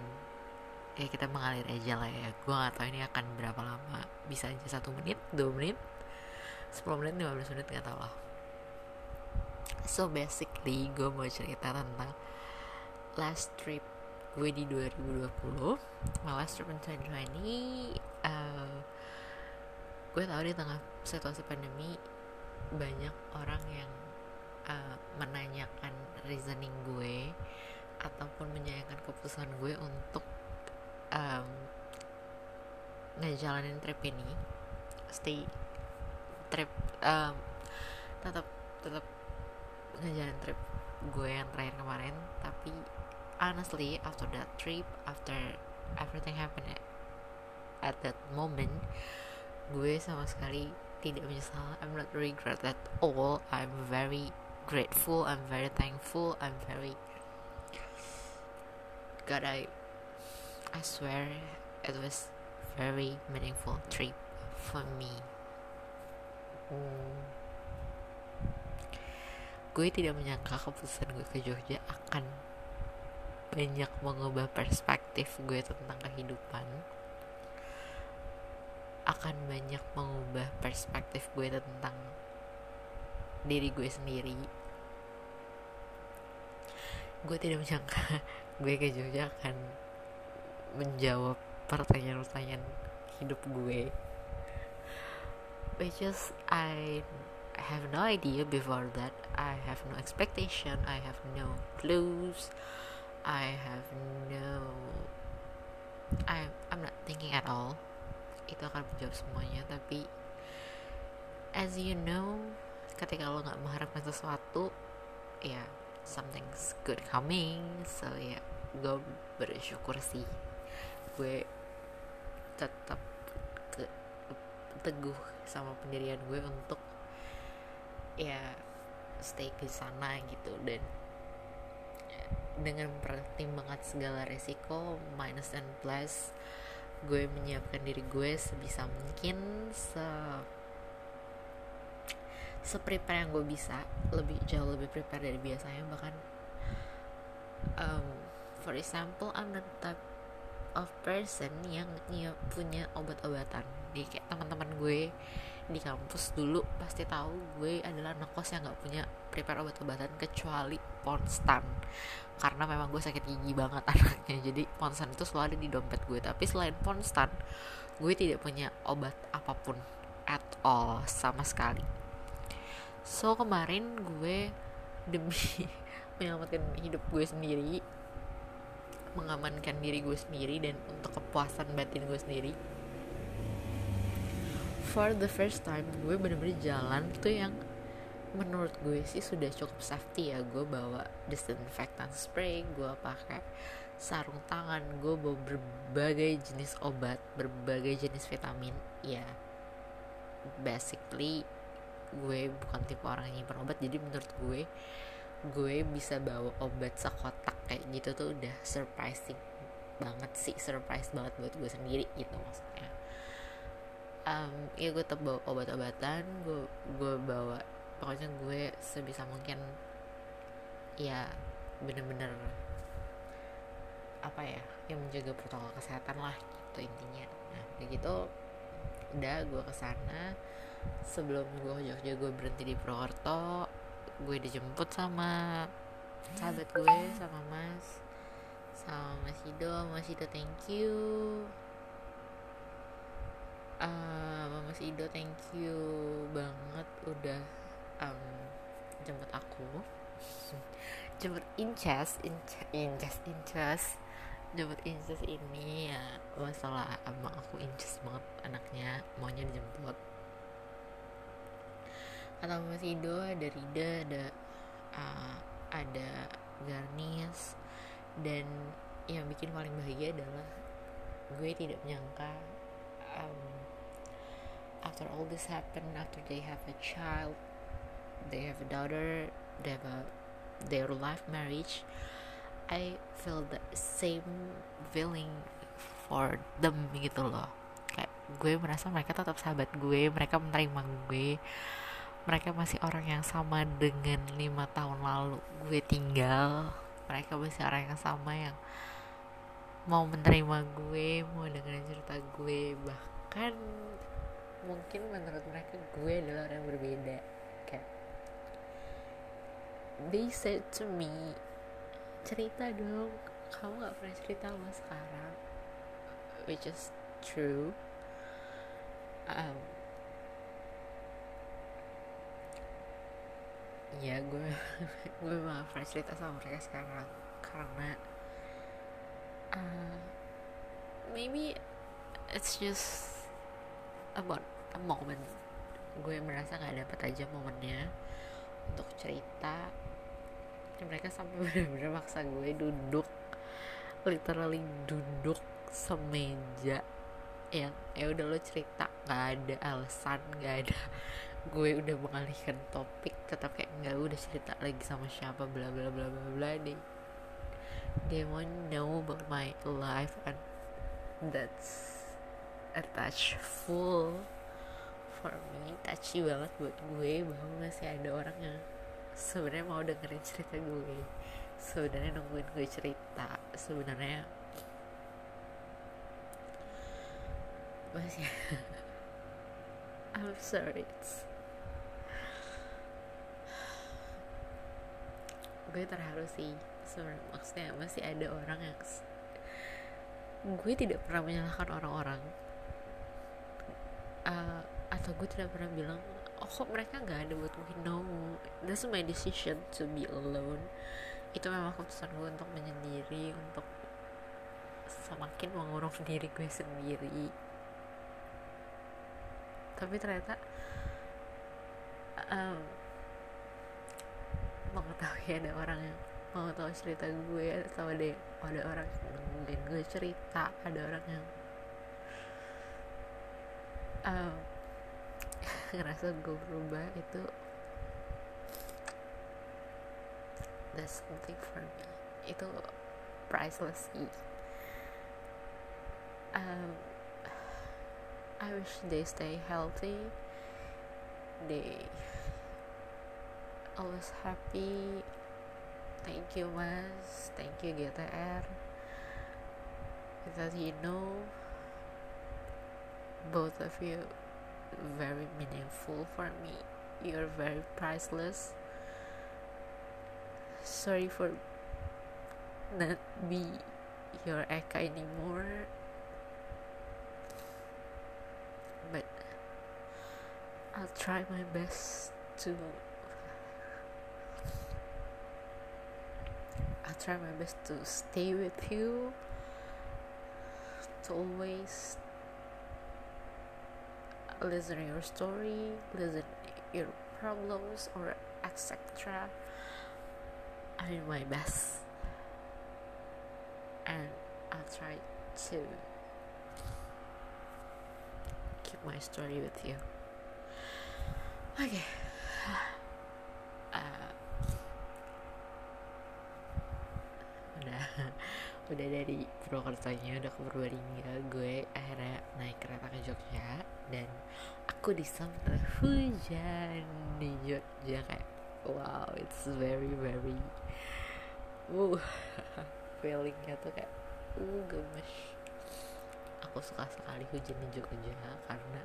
ya kita mengalir aja lah ya. Gue gak tahu ini akan berapa lama. Bisa aja satu menit dua menit 10 menit 15 menit gak tau lah so basically gue mau cerita tentang last trip gue di 2020 my last trip in 2020 uh, gue tahu di tengah situasi pandemi banyak orang yang uh, menanyakan reasoning gue ataupun menyayangkan keputusan gue untuk um, ngejalanin trip ini. Stay trip um, tetap tetap ngejalanin trip gue yang terakhir kemarin tapi honestly after that trip after everything happened at that moment gue sama sekali tidak menyesal I'm not regret at all I'm very grateful I'm very thankful I'm very God I I swear it was very meaningful trip for me. Hmm. Gue tidak menyangka keputusan gue ke Jogja akan banyak mengubah perspektif gue tentang kehidupan. Akan banyak mengubah perspektif gue tentang diri gue sendiri. Gue tidak menyangka gue ke Jogja akan menjawab pertanyaan-pertanyaan hidup gue. Which is I have no idea before that I have no expectation I have no clues I have no I I'm not thinking at all. Itu akan menjawab semuanya tapi as you know ketika lo nggak mengharapkan sesuatu ya yeah, something's good coming. So ya yeah, gue bersyukur sih. Gue tetap teguh sama pendirian gue untuk ya stay ke sana gitu. Dan dengan pertimbangan segala resiko minus and plus gue menyiapkan diri gue sebisa mungkin se seprepare yang gue bisa. Lebih jauh lebih prepare dari biasanya bahkan. Um, for example I'm the type of person yang ya, punya obat-obatan. Di kayak teman-teman gue di kampus dulu pasti tahu gue adalah anak yang nggak punya prepare obat-obatan kecuali ponstan. Karena memang gue sakit gigi banget anaknya jadi ponstan itu selalu ada di dompet gue. Tapi selain ponstan gue tidak punya obat apa pun at all sama sekali. So kemarin gue demi menyelamatkan hidup gue sendiri mengamankan diri gue sendiri dan untuk kepuasan batin gue sendiri for the first time gue bener-bener jalan tuh yang menurut gue sih sudah cukup safety ya. Gue bawa disinfectant spray gue pakai sarung tangan gue bawa berbagai jenis obat berbagai jenis vitamin. Ya basically gue bukan tipe orang yang nyimpan obat jadi menurut gue gue bisa bawa obat sekotak kayak gitu tuh udah surprising banget sih surprise banget buat gue sendiri gitu maksudnya um, ya gue tetap bawa obat-obatan gue gue bawa pokoknya gue sebisa mungkin ya bener-bener apa ya yang menjaga protokol kesehatan lah gitu intinya. Nah kayak gitu udah gue ke sana sebelum gue Jogja gue berhenti di Purwokerto gue dijemput sama sahabat gue sama mas sama mas Ido mas Ido thank you uh, mas Ido thank you banget udah um, jemput aku. Jemput Inces Inces Inces Inces. Jemput Inces ini ya masalah emang aku Inces banget anaknya maunya dijemput. Atau Mas Ido ada Rida ada uh, ada Garnis dan yang bikin paling bahagia adalah gue tidak menyangka um, after all this happen after they have a child they have a daughter they have a their life marriage I feel the same feeling for them gitu loh. Kayak gue merasa mereka tetap sahabat gue mereka menerima gue mereka masih orang yang sama dengan lima tahun lalu gue tinggal mereka masih orang yang sama yang mau menerima gue mau dengerin cerita gue bahkan mungkin menurut mereka gue adalah orang yang berbeda. Kayak they said to me cerita dong kamu gak pernah cerita lo sekarang. Which is true. Um, ya gue gue malah pernah cerita sama mereka sekarang. Karena uh, maybe it's just about a moment gue merasa nggak dapet aja momennya untuk cerita. Dan mereka sampai benar-benar maksa gue duduk literally duduk semeja. Yang ya udah lo cerita nggak ada alasan nggak ada. Gue udah mengalihkan topik tetap kayak nggak udah cerita lagi sama siapa bla bla bla bla bla deh. They want know about my life and that's a touch full for me. Touchy banget buat gue bahwa masih ada orang yang sebenarnya mau dengerin cerita gue. Sebenarnya nungguin gue cerita. Sebenarnya masih I'm sorry. Gue terharu sih sebenarnya. Maksudnya masih ada orang yang gue tidak pernah menyalahkan orang-orang uh, atau gue tidak pernah bilang oh kok mereka nggak ada buat gue? No that's my decision to be alone. Itu memang keputusan gue untuk menyendiri untuk semakin mengurung diri gue sendiri. Tapi ternyata um, mengetahui ada orang yang mau tahu cerita gue atau ada ada orang yang mungkin gue cerita ada orang yang um, ngerasa gue berubah itu that's something for me. Itu priceless sih. Um, I wish they stay healthy. They always happy. Thank you mas. Thank you GTR that you know both of you very meaningful for me. You're very priceless. Sorry for not be your Eka anymore. But I'll try my best to I'll try my best to stay with you, to always listen your story, listen your problems or etc. I do my best. And I'll try to keep my story with you okay. Udah dari Purwokertonya udah ke Purbalingga gue akhirnya naik kereta ke Jogja dan aku disambut hujan di Jogja kayak wow it's very very uh feelingnya tuh kayak uh gemes. Aku suka sekali hujan di Jogja karena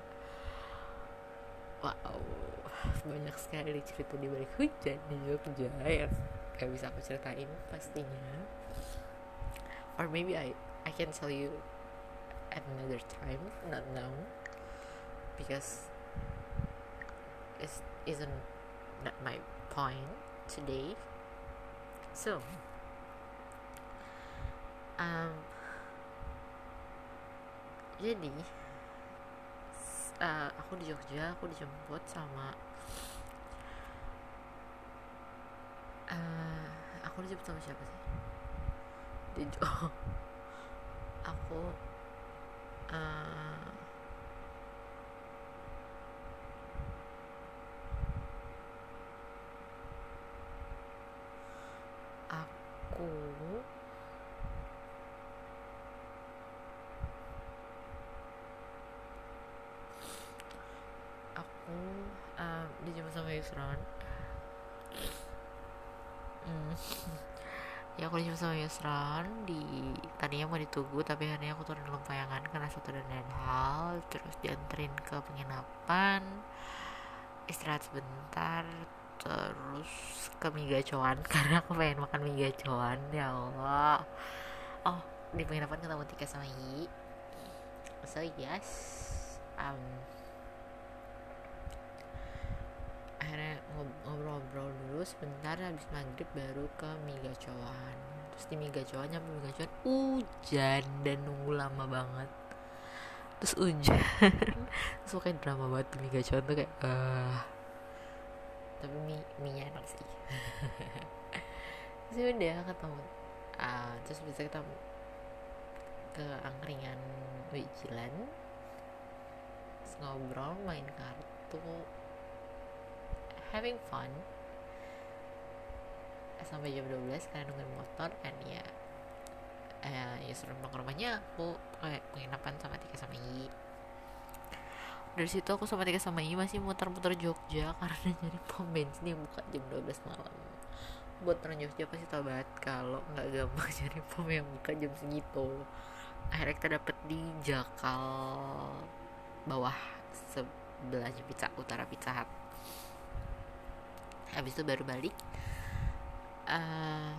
wow banyak sekali cerita di balik hujan di Jogja yang gak bisa aku ceritain pastinya or maybe I I can tell you at another time not now. Because it isn't not my point today. So um, jadi uh, aku di Jogja aku dijemput sama uh, aku dijemput sama siapa sih oh, aku uh, aku aku um, dijemput sama Yusron hmm. ya aku dijemput sama Yusron di tadinya mau ditunggu tapi akhirnya aku turun Lempayangan karena satu dan lain hal terus dianterin ke penginapan istirahat sebentar terus ke mie karena aku pengen makan mie gacoan ya Allah. Oh di penginapan ketemu Tika sama Yi. So yes um, akhirnya ngobrol-ngobrol dulu sebentar habis maghrib baru ke mie gacoan terus di mie gacoan nyampe mie gacoan hujan dan nunggu lama banget. Terus hujan. Terus kayak drama banget di mie gacoan tuh kayak uh, tapi mie mie enak sih. Terus udah ketemu uh, terus bisa ketemu ke angkringan Wijilan ngobrol main kartu having fun. Sampai jam 12 karena nungguin motor kan ya eh, ya suruh ke rumahnya. Aku kayak penginapan sama Tika sama I dari situ aku sama Tika sama I masih muter-muter Jogja karena nyari pom bensin yang buka jam 12 malam. Buat orang Jogja pasti tau banget kalau nggak gampang cari pom yang buka jam segitu. Akhirnya kita dapet di Jakal bawah sebelahnya pizza utara pizza hut habis itu baru balik. Uh,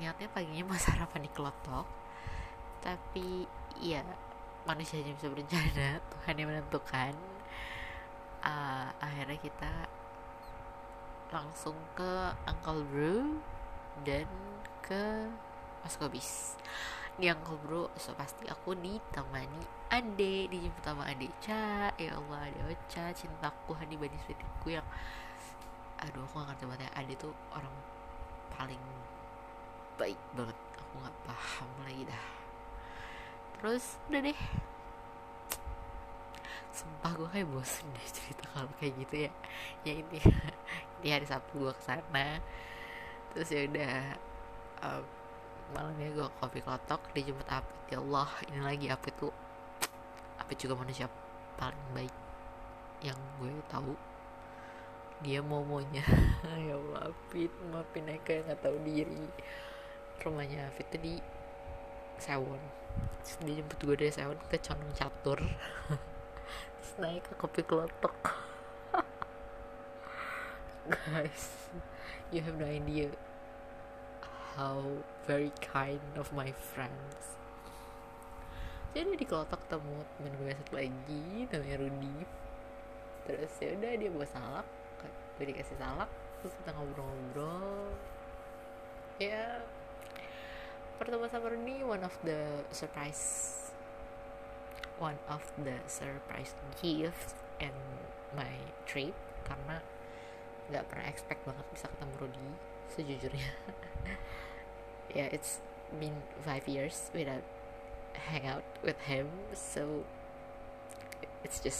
niatnya paginya mau sarapan di kelotok tapi ya manusia hanya bisa berencana Tuhan yang menentukan. Uh, akhirnya kita langsung ke Uncle Bro dan ke Mas Kobis di Uncle Bro so pasti aku ditemani Ade dijemput sama Ade Ca. Ya Allah Ade Ocha cintaku Hani Bani Swetiku yang aduh aku gak ngerti banget ya. Ade tuh orang paling baik banget. Aku nggak paham lagi dah. Terus udah deh. Sumpah gue kayak bosen deh cerita kalau kayak gitu ya. Ya ini di hari Sabtu gue ke sana. Terus ya udah um, malamnya gue kopi klotok dijemput Apit. Ya Allah ini lagi Apit tuh. Apit juga manusia paling baik yang gue tahu dia momonya. Ya Allah Apit maafin Eka gak tahu diri. Rumahnya Apit tuh di Sewon. Dia jemput gue dari Sewon ke Condong Catur. Terus naik ke kopi kelotok guys you have no idea how very kind of my friends. Jadi di kelotok temu temen gue satu lagi namanya Rudy. Terus ya udah dia bawa salak gue dikasih salak terus kita ngobrol-ngobrol. Ya pertemuan sama Rudy one of the surprise one of the surprise gift and my trip. Karena nggak pernah expect banget bisa ketemu Rudy sejujurnya. Ya yeah, it's been five years without hang out with him so it's just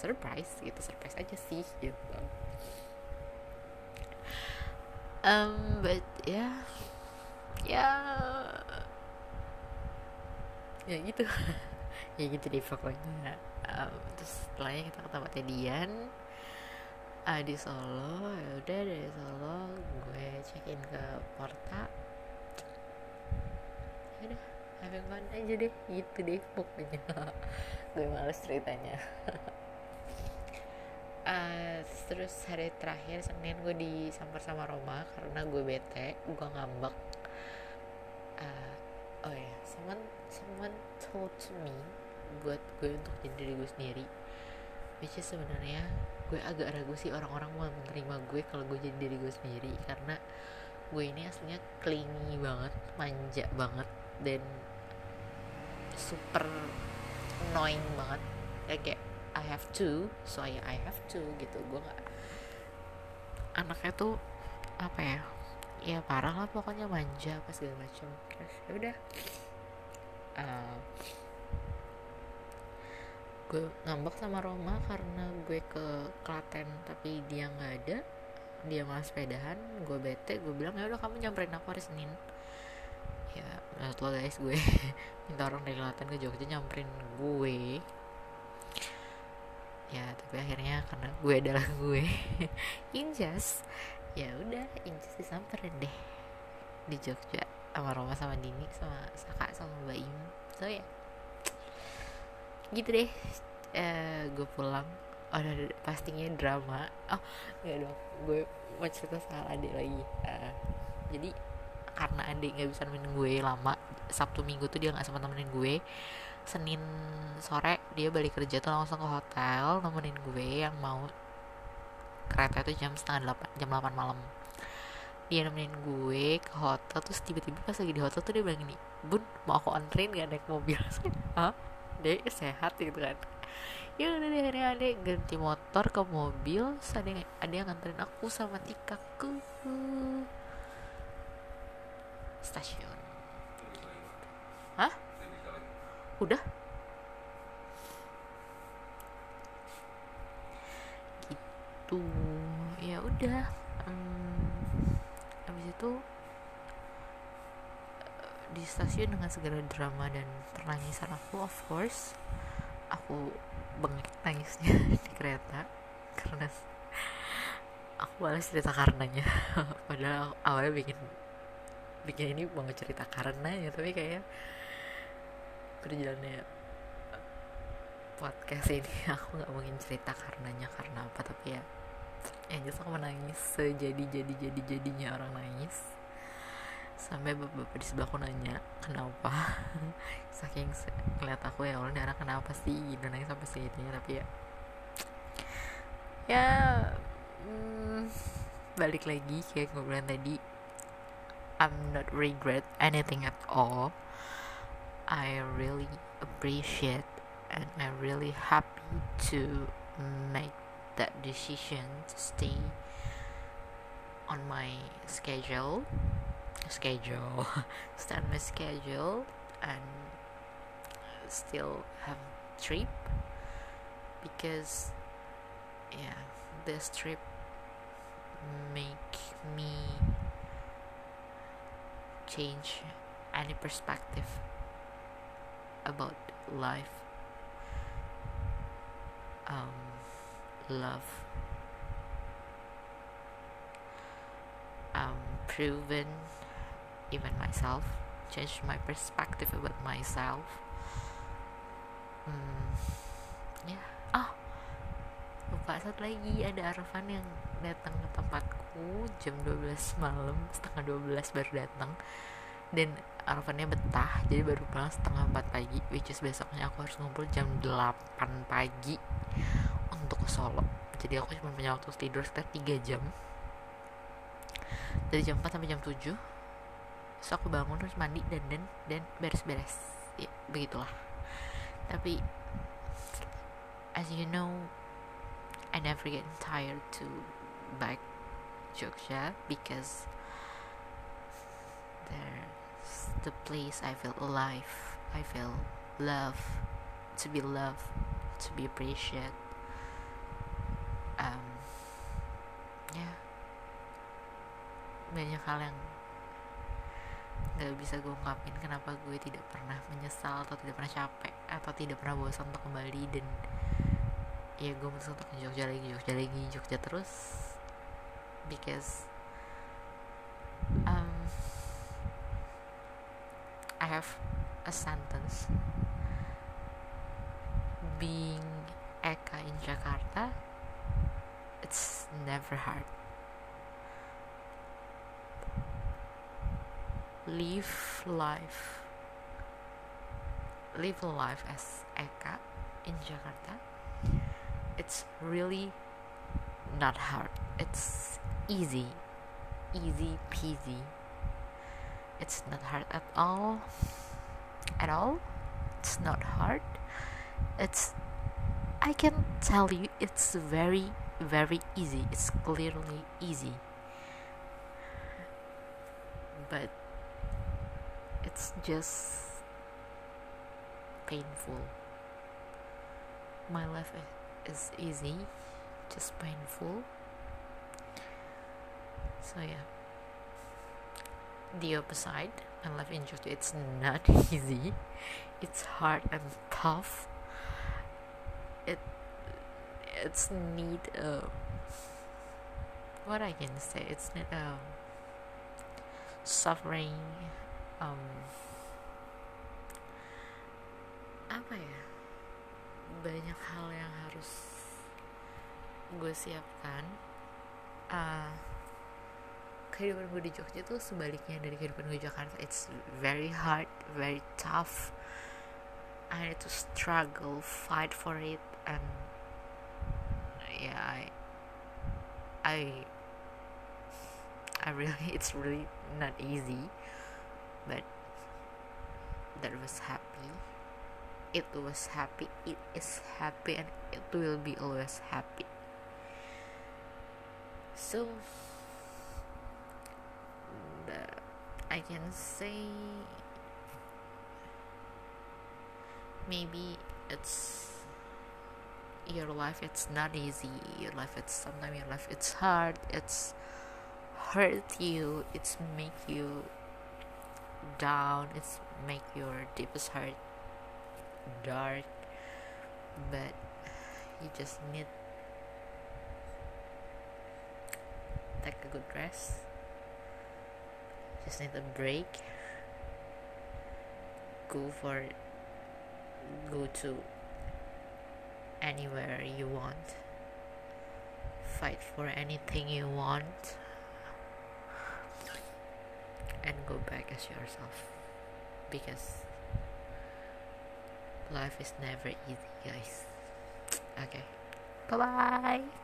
surprise gitu surprise aja sih gitu um but ya. Ya. Ya gitu. Ya gitu deh pokoknya. Um, terus setelahnya kita ke tempatnya Dian. Uh, di Solo. Ya udah dari Solo gue check in ke Porta. Ya udah having fun aja deh. Gitu deh pokoknya. Gue males ceritanya uh, terus hari terakhir Senin gue disamper sama Roma karena gue bete gue ngambek. Uh, oh ya yeah. someone someone told to me buat gue untuk jadi diri gue sendiri. Which is sebenarnya gue agak ragu sih orang-orang mau menerima gue kalau gue jadi diri gue sendiri. Karena gue ini aslinya clingy banget manja banget dan super annoying banget. Ya kayak I have to so I, I have to gitu. Gue nggak anaknya tuh apa ya ya parah lah pokoknya manja apa segala macam. Terus ya udah. Uh, gue ngambek sama Roma karena gue ke Klaten tapi dia nggak ada. Dia malah sepedahan gue bete gue bilang ya udah kamu nyamperin aku hari Senin. Ya menurut lo guys gue minta orang dari Klaten ke Jogja nyamperin gue ya tapi akhirnya karena gue adalah gue Injas ya udah Injas disamperin deh di Jogja sama Roma sama Dini sama Saka sama Mbak Im. So ya. Gitu deh. Uh, gue pulang. Oh, pastinya drama. Oh ya dong. Gue mau cerita soal adik lagi. Uh, jadi karena adik nggak bisa nemenin gue lama sabtu minggu tuh dia nggak sempat nemenin gue senin sore dia balik kerja tuh langsung ke hotel nemenin gue yang mau kereta itu jam setengah delapan jam delapan malam. Dia nemenin gue ke hotel terus tiba-tiba pas lagi di hotel tuh dia bilang gini bun mau aku anterin gak naik mobil? Hah? dek sehat gitu kan? Ya udah deh akhirnya adek ganti motor ke mobil ada yang, ada yang nganterin aku sama Tika ke stasiun. Hah udah. Gitu. Ya udah. Hmm, habis itu di stasiun dengan segala drama dan pertangisan aku of course aku bengek nangisnya di kereta karena aku malas cerita karenanya. Padahal awalnya bikin bikin ini mau cerita karenanya tapi kayak berjalannya podcast ini. Aku nggak mungkin cerita karenanya karena apa tapi ya yang jelas aku menangis sejadi jadi jadi jadinya orang nangis. Sampai bapak-bapak di sebelahku nanya kenapa? Saking ngeliat aku ya Allah anak kenapa sih? Gitu nangis sampai segitunya tapi ya ya hmm, balik lagi kayak gue bilang tadi. I'm not regret anything at all I really appreciate and I'm really happy to make that decision to stay on my schedule. Schedule. Start my schedule and still have trip because yeah this trip make me change any perspective about life um love um proven even myself change my perspective about myself. Hmm, ya yeah. oh lupa satu lagi. Ada Arfan yang datang ke tempatku jam 12 malam setengah 12 baru datang dan Arfannya betah jadi baru pulang setengah 4 pagi which is besoknya aku harus ngumpul jam 8 pagi untuk ke Solo. Jadi aku cuma punya waktu tidur sekitar 3 jam. Dari jam 4 sampai jam 7 terus aku bangun terus mandi dan dan dan beres-beres. Ya begitulah. Tapi as you know I never get tired to back Jogja because there's the place I feel alive. I feel love to be loved to be appreciated. Um, ya yeah. banyak hal yang gak bisa gue ungkapin kenapa gue tidak pernah menyesal atau tidak pernah capek atau tidak pernah bosan untuk kembali dan ya gue memutuskan untuk Jogja lagi Jogja lagi Jogja terus. Because A sentence. Being Eka in Jakarta it's never hard. Live life live life as Eka in Jakarta it's really not hard. It's easy easy peasy it's not hard at all. At all. It's not hard. It's i can tell you it's very very easy. It's clearly easy. But it's just painful. My life is easy. Just painful. So yeah the opposite and life in Georgia it's not easy. It's hard and tough. It it's need uh, what I can say it's need um, suffering um, apa ya? Banyak hal yang harus gue siapkan. Uh, kehidupan gue di Jogja tuh sebaliknya dari kehidupan gue di Jakarta. It's very hard very tough. I need to struggle fight for it and yeah I I I really it's really not easy but that was happy. It was happy it is happy and it will be always happy. So I can say maybe it's your life it's not easy. Your life it's sometimes your life it's hard it's hurt you it's make you down it's make your deepest heart dark. But you just need take a good rest just need a break. Go for go to anywhere you want. Fight for anything you want. And go back as yourself. Because life is never easy guys. Okay. Bye bye